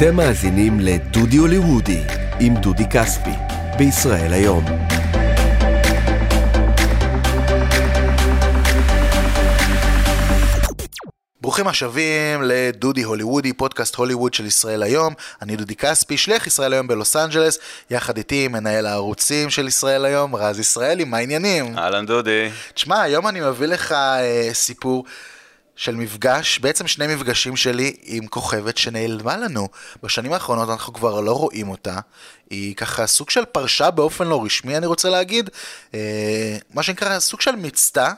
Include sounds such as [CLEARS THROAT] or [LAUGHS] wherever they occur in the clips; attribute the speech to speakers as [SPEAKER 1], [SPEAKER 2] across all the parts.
[SPEAKER 1] אתם מאזינים לדודי הוליוודי עם דודי כספי, בישראל היום.
[SPEAKER 2] ברוכים השבים לדודי הוליוודי, פודקאסט הוליווד של ישראל היום. אני דודי כספי, שליח ישראל היום בלוס אנג'לס, יחד איתי מנהל הערוצים של ישראל היום, רז ישראלי, מה העניינים?
[SPEAKER 3] אהלן דודי.
[SPEAKER 2] תשמע, היום אני מביא לך אה, סיפור של מפגש, בעצם שני מפגשים שלי עם כוכבת שנעלמה לנו. בשנים האחרונות אנחנו כבר לא רואים אותה. היא ככה סוג של פרשה באופן לא רשמי, אני רוצה להגיד. אה, מה שנקרא סוג של מצטה.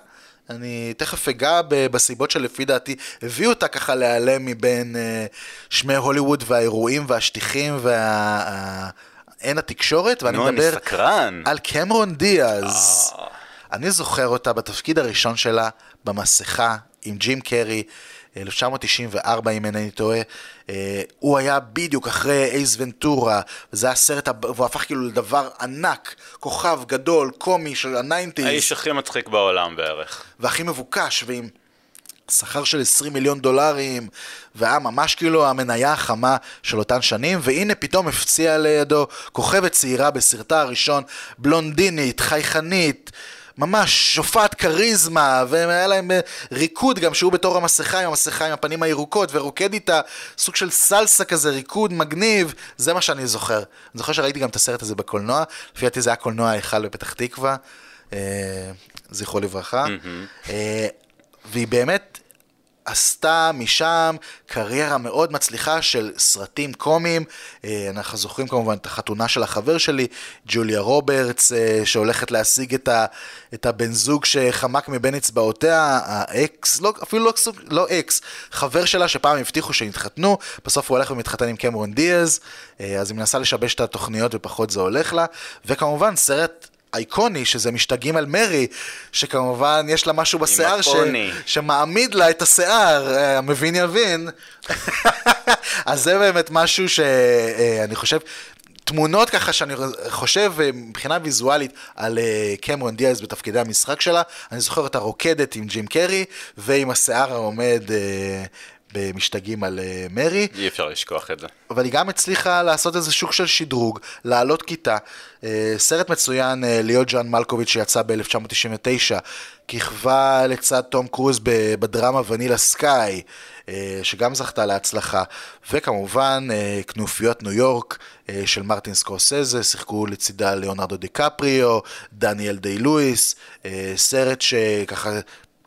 [SPEAKER 2] אני תכף אגע בסיבות שלפי דעתי הביאו אותה ככה להיעלם מבין אה, שמי הוליווד והאירועים והשטיחים וה... אין התקשורת, ואני מדבר. על קמרון דיאז. אני זוכר אותה בתפקיד הראשון שלה במסכה עם ג'ים קרי, 1994 אם אינני טועה. אה, הוא היה בדיוק אחרי אייס ונטורה, וזה היה סרט, והוא הפך כאילו לדבר ענק, כוכב גדול, קומי של הניינטיז.
[SPEAKER 3] האיש הכי מצחיק בעולם בערך.
[SPEAKER 2] והכי מבוקש, ועם שכר של 20 מיליון דולרים, והיה ממש כאילו המניה החמה של אותן שנים, והנה פתאום הפציעה לידו כוכבת צעירה בסרטה הראשון, בלונדינית, חייכנית. ממש שופעת כריזמה, והיה להם אה, ריקוד גם שהוא בתור המסכה עם המסכה עם הפנים הירוקות, ורוקד איתה סוג של סלסה כזה, ריקוד מגניב, זה מה שאני זוכר. אני זוכר שראיתי גם את הסרט הזה בקולנוע, לפי דעתי זה היה קולנוע ההיכל בפתח תקווה, אה, זכרו לברכה. אה, והיא באמת עשתה משם קריירה מאוד מצליחה של סרטים קומיים. אה, אנחנו זוכרים כמובן את החתונה של החבר שלי, ג'וליה רוברטס, אה, שהולכת להשיג את, ה, את הבן זוג שחמק מבין אצבעותיה, האקס, לא, אפילו לא, לא אקס, חבר שלה שפעם הבטיחו שיתחתנו, בסוף הוא הולך ומתחתן עם קמרון דיאז, אה, אז היא מנסה לשבש את התוכניות ופחות זה הולך לה, וכמובן סרט... אייקוני, שזה משתגעים על מרי, שכמובן יש לה משהו בשיער ש... שמעמיד לה את השיער, אה, המבין יבין. [LAUGHS] אז זה באמת משהו שאני חושב, תמונות ככה שאני חושב אה, מבחינה ויזואלית על אה, קמרון דיאז בתפקידי המשחק שלה, אני זוכר אותה רוקדת עם ג'ים קרי ועם השיער העומד אה, במשתגעים על אה, מרי.
[SPEAKER 3] אי אפשר לשכוח את זה.
[SPEAKER 2] אבל היא גם הצליחה לעשות איזה שוק של שדרוג, לעלות כיתה. אה, סרט מצוין, אה, ליאו ג'אן מלקוביץ' שיצא ב-1999, כיכבה לצד תום קרוז בדרמה ונילה סקאי, שגם זכתה להצלחה. וכמובן, כנופיות ניו יורק של מרטין סקורסזה, שיחקו לצידה ליאונרדו דיקפריו, דניאל דיי לואיס, סרט שככה...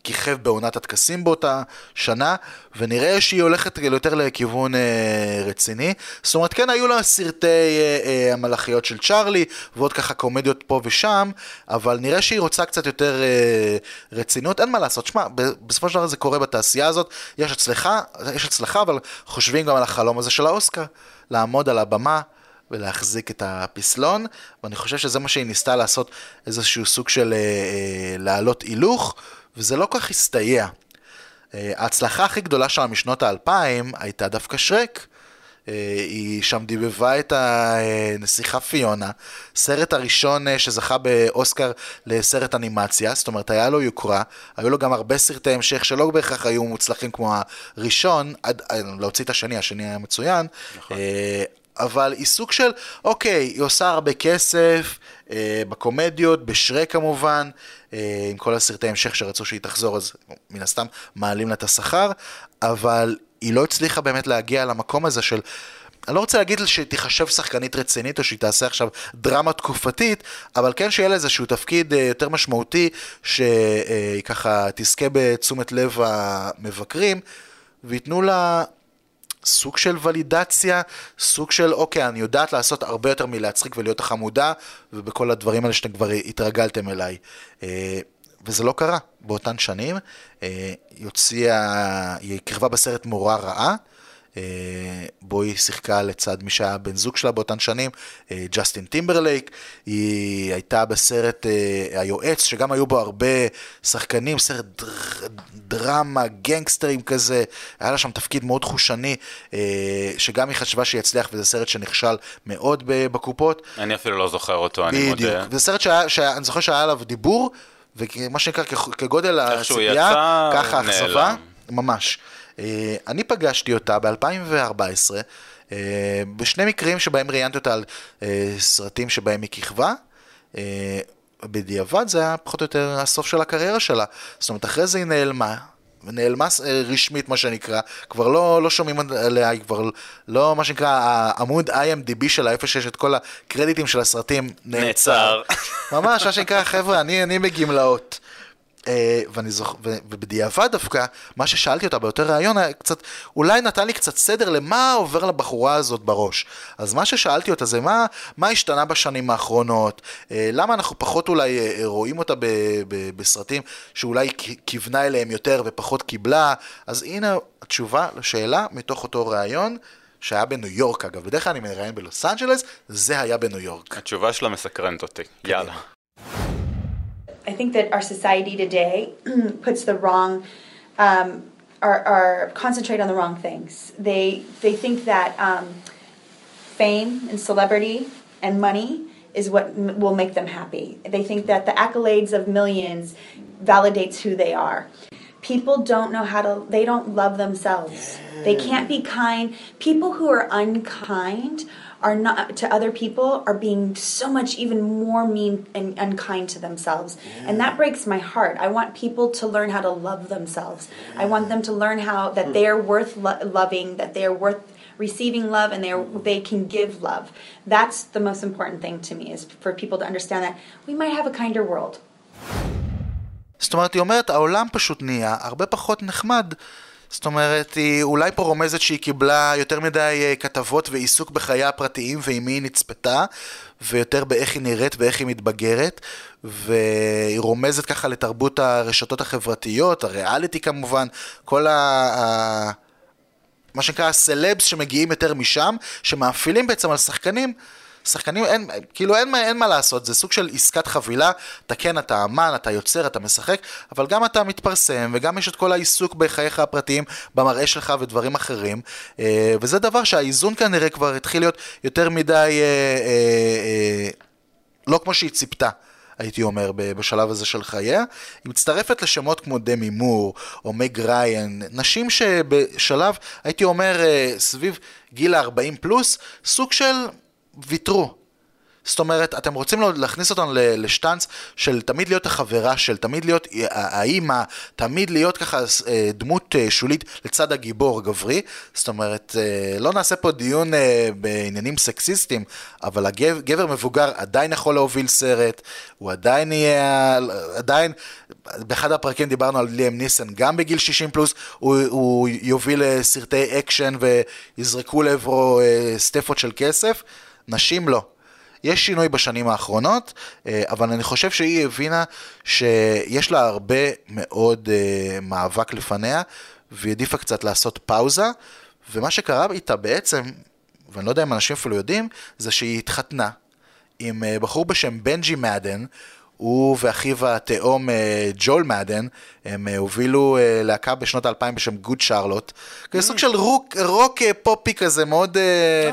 [SPEAKER 2] כיכב בעונת הטקסים באותה שנה, ונראה שהיא הולכת יותר לכיוון אה, רציני. זאת אומרת, כן, היו לה סרטי אה, אה, המלאכיות של צ'ארלי, ועוד ככה קומדיות פה ושם, אבל נראה שהיא רוצה קצת יותר אה, רצינות. אין מה לעשות, שמע, בסופו של דבר זה קורה בתעשייה הזאת, יש הצלחה, יש הצלחה, אבל חושבים גם על החלום הזה של האוסקר, לעמוד על הבמה. ולהחזיק את הפסלון, ואני חושב שזה מה שהיא ניסתה לעשות, איזשהו סוג של אה, אה, להעלות הילוך, וזה לא כך הסתייע. אה, ההצלחה הכי גדולה שלה משנות האלפיים הייתה דווקא שרק. אה, היא שם דיבבה את הנסיכה פיונה, סרט הראשון אה, שזכה באוסקר לסרט אנימציה, זאת אומרת היה לו יוקרה, היו לו גם הרבה סרטי המשך שלא בהכרח היו מוצלחים כמו הראשון, עד, להוציא את השני, השני היה מצוין,
[SPEAKER 3] נכון.
[SPEAKER 2] אה, אבל היא סוג של, אוקיי, היא עושה הרבה כסף, אה, בקומדיות, בשרק כמובן, אה, עם כל הסרטי המשך שרצו שהיא תחזור, אז מן הסתם מעלים לה את השכר, אבל היא לא הצליחה באמת להגיע למקום הזה של... אני לא רוצה להגיד שהיא תיחשב שחקנית רצינית או שהיא תעשה עכשיו דרמה תקופתית, אבל כן שיהיה לה איזשהו תפקיד אה, יותר משמעותי, שהיא ככה תזכה בתשומת לב המבקרים, וייתנו לה סוג של ולידציה, סוג של אוקיי, אני יודעת לעשות הרבה יותר מלהצחיק ולהיות החמודה, ובכל הדברים האלה שאתם כבר התרגלתם אליי. אה, וזה לא קרה באותן שנים. אה, היא הוציאה, היא כיכבה בסרט מורה רעה. אה, בו היא שיחקה לצד מי שהיה בן זוג שלה באותן שנים, אה, ג'סטין טימברלייק. היא הייתה בסרט אה, היועץ, שגם היו בו הרבה שחקנים, סרט דר, דרמה, גנגסטרים כזה. היה לה שם תפקיד מאוד חושני, שגם היא חשבה שיצליח, וזה סרט שנכשל מאוד בקופות.
[SPEAKER 3] אני אפילו לא זוכר אותו, אני
[SPEAKER 2] בדיוק.
[SPEAKER 3] מודה.
[SPEAKER 2] זה סרט שהיה, שהיה, אני זוכר שהיה עליו דיבור, ומה שנקרא כגודל הציפייה, ככה. אכזבה, ממש. אה, אני פגשתי אותה ב-2014, אה, בשני מקרים שבהם ראיינתי אותה על אה, סרטים שבהם היא כיכבה, בדיעבד זה היה פחות או יותר הסוף של הקריירה שלה. זאת אומרת, אחרי זה היא נעלמה, נעלמה רשמית מה שנקרא, כבר לא, לא שומעים עליה, היא כבר לא מה שנקרא, העמוד IMDB שלה, איפה שיש את כל הקרדיטים של הסרטים, נעצר. ממש, מה שנקרא, חבר'ה, אני, אני בגמלאות. אה, ואני זוכ... ו... ובדיעבד דווקא, מה ששאלתי אותה באותו ראיון היה קצת, אולי נתן לי קצת סדר למה עובר לבחורה הזאת בראש. אז מה ששאלתי אותה זה מה, מה השתנה בשנים האחרונות, אה, למה אנחנו פחות אולי אה, רואים אותה ב... ב... בסרטים שאולי כיוונה אליהם יותר ופחות קיבלה, אז הנה התשובה לשאלה מתוך אותו ראיון. שהיה בניו יורק אגב, בדרך כלל אני מראיין בלוס אנג'לס, זה היה בניו יורק.
[SPEAKER 3] התשובה שלה מסקרנת אותי, יאללה.
[SPEAKER 4] I think that our society today [CLEARS THROAT] puts the wrong, um, are, are concentrate on the wrong things. They they think that um, fame and celebrity and money is what m- will make them happy. They think that the accolades of millions validates who they are. People don't know how to. They don't love themselves. They can't be kind. People who are unkind are not to other people are being so much even more mean and unkind to themselves yeah. and that breaks my heart i want people to learn how to love themselves yeah. i want them to learn how that they're worth lo- loving that they're worth receiving love and they they can give love that's the most important thing to me is for people to understand that we might have a kinder world
[SPEAKER 2] זאת אומרת, היא אומרת, העולם פשוט נהיה הרבה פחות נחמד זאת אומרת, היא אולי פה רומזת שהיא קיבלה יותר מדי אה, כתבות ועיסוק בחיי הפרטיים ועם מי היא נצפתה, ויותר באיך היא נראית ואיך היא מתבגרת, והיא רומזת ככה לתרבות הרשתות החברתיות, הריאליטי כמובן, כל ה... מה שנקרא הסלבס שמגיעים יותר משם, שמאפילים בעצם על שחקנים שחקנים, אין, כאילו אין, אין מה לעשות, זה סוג של עסקת חבילה, אתה כן, אתה אמן, אתה יוצר, אתה משחק, אבל גם אתה מתפרסם, וגם יש את כל העיסוק בחייך הפרטיים, במראה שלך ודברים אחרים, אה, וזה דבר שהאיזון כנראה כבר התחיל להיות יותר מדי, אה, אה, לא כמו שהיא ציפתה. הייתי אומר, בשלב הזה של חייה. היא מצטרפת לשמות כמו דמי מור, או מג ריין, נשים שבשלב, הייתי אומר, סביב גיל ה-40 פלוס, סוג של ויתרו. זאת אומרת, אתם רוצים להכניס אותנו לשטאנץ של תמיד להיות החברה של, תמיד להיות האימא, תמיד להיות ככה אה, דמות אה, שולית לצד הגיבור הגברי. זאת אומרת, אה, לא נעשה פה דיון בעניינים סקסיסטיים, אבל הגבר מבוגר עדיין יכול להוביל סרט, הוא עדיין יהיה, עדיין, באחד הפרקים דיברנו על ליאם ניסון, גם בגיל 60 פלוס, הוא, הוא יוביל סרטי אקשן ויזרקו לעברו סטיפות של כסף. נשים לא. יש שינוי בשנים האחרונות, אה, אבל אני חושב שהיא הבינה שיש לה הרבה מאוד אה, מאבק לפניה, והיא העדיפה קצת לעשות פאוזה, ומה שקרה איתה בעצם, ואני לא יודע אם אנשים אפילו יודעים, זה שהיא התחתנה עם אה, בחור בשם בנג'י מאדן, הוא ואחיו התאום אה, ג'ואל מאדן, הם אה, הובילו אה, להקה בשנות האלפיים בשם גוד שרלוט. כזה סוג של רוק, רוק פופי כזה, מאוד...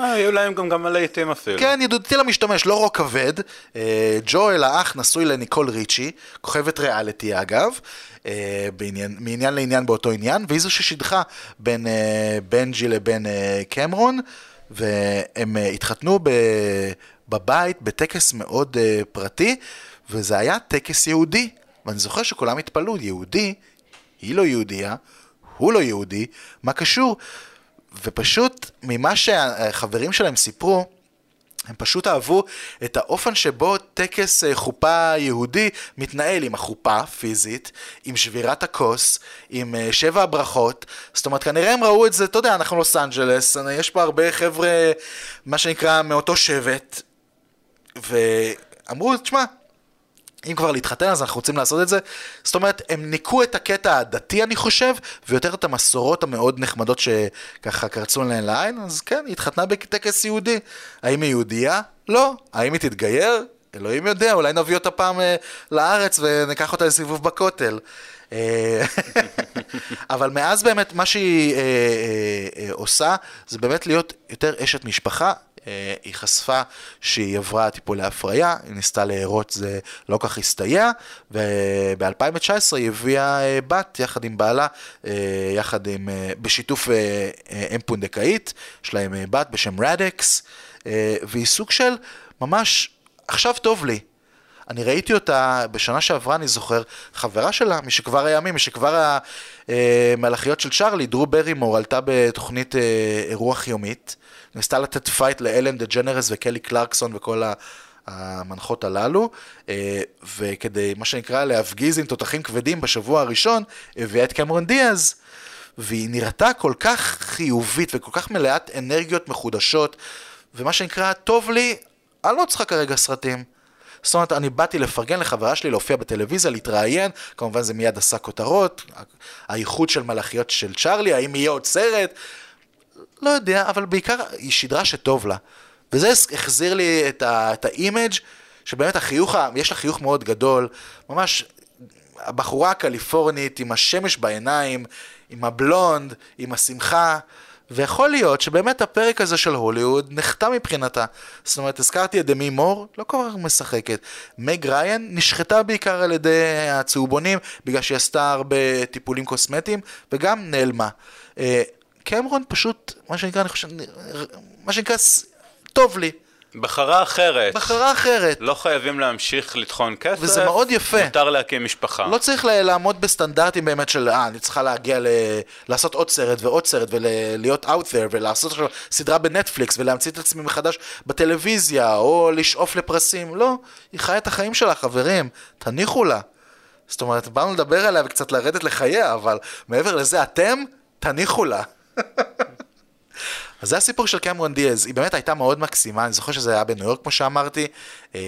[SPEAKER 3] היו להם גם גם להיטים אפילו.
[SPEAKER 2] כן, ידידותי למשתמש, לא רוק כבד. ג'ואל האח נשוי לניקול ריצ'י, כוכבת ריאליטי אגב. בעניין, מעניין לעניין באותו עניין, והיא זו ששידכה בין בנג'י לבין קמרון, והם התחתנו בבית בטקס מאוד פרטי. וזה היה טקס יהודי. ואני זוכר שכולם התפלאו, יהודי, היא לא יהודייה, הוא לא יהודי, מה קשור? ופשוט, ממה שהחברים שלהם סיפרו, הם פשוט אהבו את האופן שבו טקס אה, חופה יהודי מתנהל עם החופה פיזית, עם שבירת הכוס, עם אה, שבע הברכות. זאת אומרת, כנראה הם ראו את זה, אתה יודע, אנחנו לוס אנג'לס, יש פה הרבה חבר'ה, מה שנקרא, מאותו שבט, ואמרו, תשמע, אם כבר להתחתן אז אנחנו רוצים לעשות את זה. זאת אומרת, הם ניקו את הקטע הדתי אני חושב, ויותר את המסורות המאוד נחמדות שככה קרצו להן לעין, אז כן, היא התחתנה בטקס יהודי. האם היא יהודייה? לא. האם היא תתגייר? אלוהים יודע, אולי נביא אותה פעם אה, לארץ וניקח אותה לסיבוב בכותל. אה, [LAUGHS] אבל מאז באמת מה שהיא אה, אה, אה, עושה זה באמת להיות יותר אשת משפחה, היא חשפה שהיא עברה טיפולי הפריה, היא ניסתה להרות, זה לא כך הסתייע, וב-2019 היא הביאה אה, בת יחד עם בעלה, אה, יחד אה, בשיתוף אה, אה, אם פונדקאית, יש להם אה, בת בשם רדקס, אה, והיא סוג של ממש, עכשיו טוב לי. אני ראיתי אותה בשנה שעברה, אני זוכר, חברה שלה, משכבר הימים, משכבר המלאכיות של צ'ארלי, דרו ברימור, עלתה בתוכנית אה, אירוח יומית, ניסתה לתת fight לאלן דה ג'נרס וקלי קלרקסון וכל ה... המנחות הללו, אה, וכדי, מה שנקרא, להפגיז עם תותחים כבדים בשבוע הראשון, הביאה את קמרון דיאז, והיא נראתה כל כך חיובית וכל כך מלאת אנרגיות מחודשות, ומה שנקרא, טוב לי, אני לא צריכה כרגע סרטים. זאת אומרת, אני באתי לפרגן לחברה שלי, להופיע בטלוויזיה, להתראיין, כמובן זה מיד עשה כותרות, האיחוד של מלאכיות של צ'ארלי, האם יהיה עוד סרט, לא יודע, אבל בעיקר היא שידרה שטוב לה. וזה החזיר לי את, ה, את ה image שבאמת החיוך, יש לה חיוך מאוד גדול, ממש הבחורה הקליפורנית עם השמש בעיניים, עם הבלונד, עם השמחה, ויכול להיות שבאמת הפרק הזה של הוליווד נחתם מבחינתה. זאת אומרת, הזכרתי את דמי מור, לא כל כך משחקת. מג ריין נשחטה בעיקר על ידי הצהובונים, בגלל שהיא עשתה הרבה טיפולים קוסמטיים, וגם נעלמה. קמרון פשוט, מה שנקרא, אני חושב, מה שנקרא, טוב לי.
[SPEAKER 3] בחרה אחרת.
[SPEAKER 2] בחרה אחרת.
[SPEAKER 3] לא חייבים להמשיך לטחון כסף.
[SPEAKER 2] וזה מאוד יפה.
[SPEAKER 3] מותר להקים משפחה.
[SPEAKER 2] לא צריך לעמוד בסטנדרטים באמת של, אה, אני צריכה להגיע ל... לעשות עוד סרט ועוד סרט ולהיות out there ולעשות עכשיו סדרה בנטפליקס ולהמציא את עצמי מחדש בטלוויזיה או לשאוף לפרסים. לא, היא חיה את החיים שלה, חברים. תניחו לה. זאת אומרת, באנו לדבר עליה וקצת לרדת לחייה, אבל מעבר לזה, אתם, תניחו לה. אז זה הסיפור של קמרון דיאז, היא באמת הייתה מאוד מקסימה, אני זוכר שזה היה בניו יורק כמו שאמרתי, אה,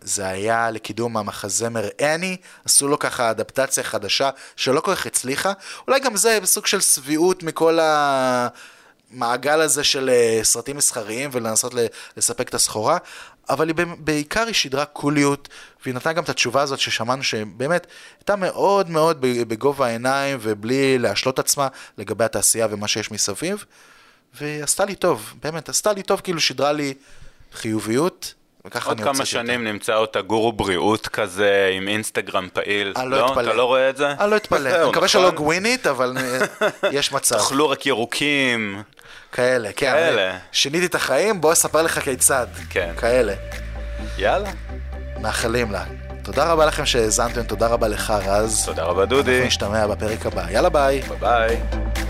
[SPEAKER 2] זה היה לקידום המחזמר אני, עשו לו ככה אדפטציה חדשה שלא כל כך הצליחה, אולי גם זה בסוג של שביעות מכל המעגל הזה של אה, סרטים מסחריים ולנסות לספק את הסחורה, אבל היא בעיקר היא שידרה קוליות, והיא נתנה גם את התשובה הזאת ששמענו שבאמת הייתה מאוד מאוד בגובה העיניים ובלי להשלות עצמה לגבי התעשייה ומה שיש מסביב. ועשתה לי טוב, באמת, עשתה לי טוב, כאילו שידרה לי חיוביות, וככה
[SPEAKER 3] עוד כמה שנים נמצא אותה גורו בריאות כזה, עם אינסטגרם פעיל.
[SPEAKER 2] אני לא אתפלא.
[SPEAKER 3] אתה לא רואה את זה?
[SPEAKER 2] אני לא אתפלא. [LAUGHS] אני מקווה שלא
[SPEAKER 3] נכון?
[SPEAKER 2] גווינית, אבל יש מצב.
[SPEAKER 3] תאכלו רק ירוקים.
[SPEAKER 2] כאלה, כן.
[SPEAKER 3] כאלה.
[SPEAKER 2] שיניתי את החיים, בוא אספר לך כיצד.
[SPEAKER 3] כן.
[SPEAKER 2] כאלה.
[SPEAKER 3] יאללה.
[SPEAKER 2] מאחלים לה. תודה רבה לכם שהאזנתם, תודה רבה לך רז.
[SPEAKER 3] תודה רבה דודי.
[SPEAKER 2] אנחנו נשתמע בפרק הבא. יאללה ביי.
[SPEAKER 3] ביי ביי.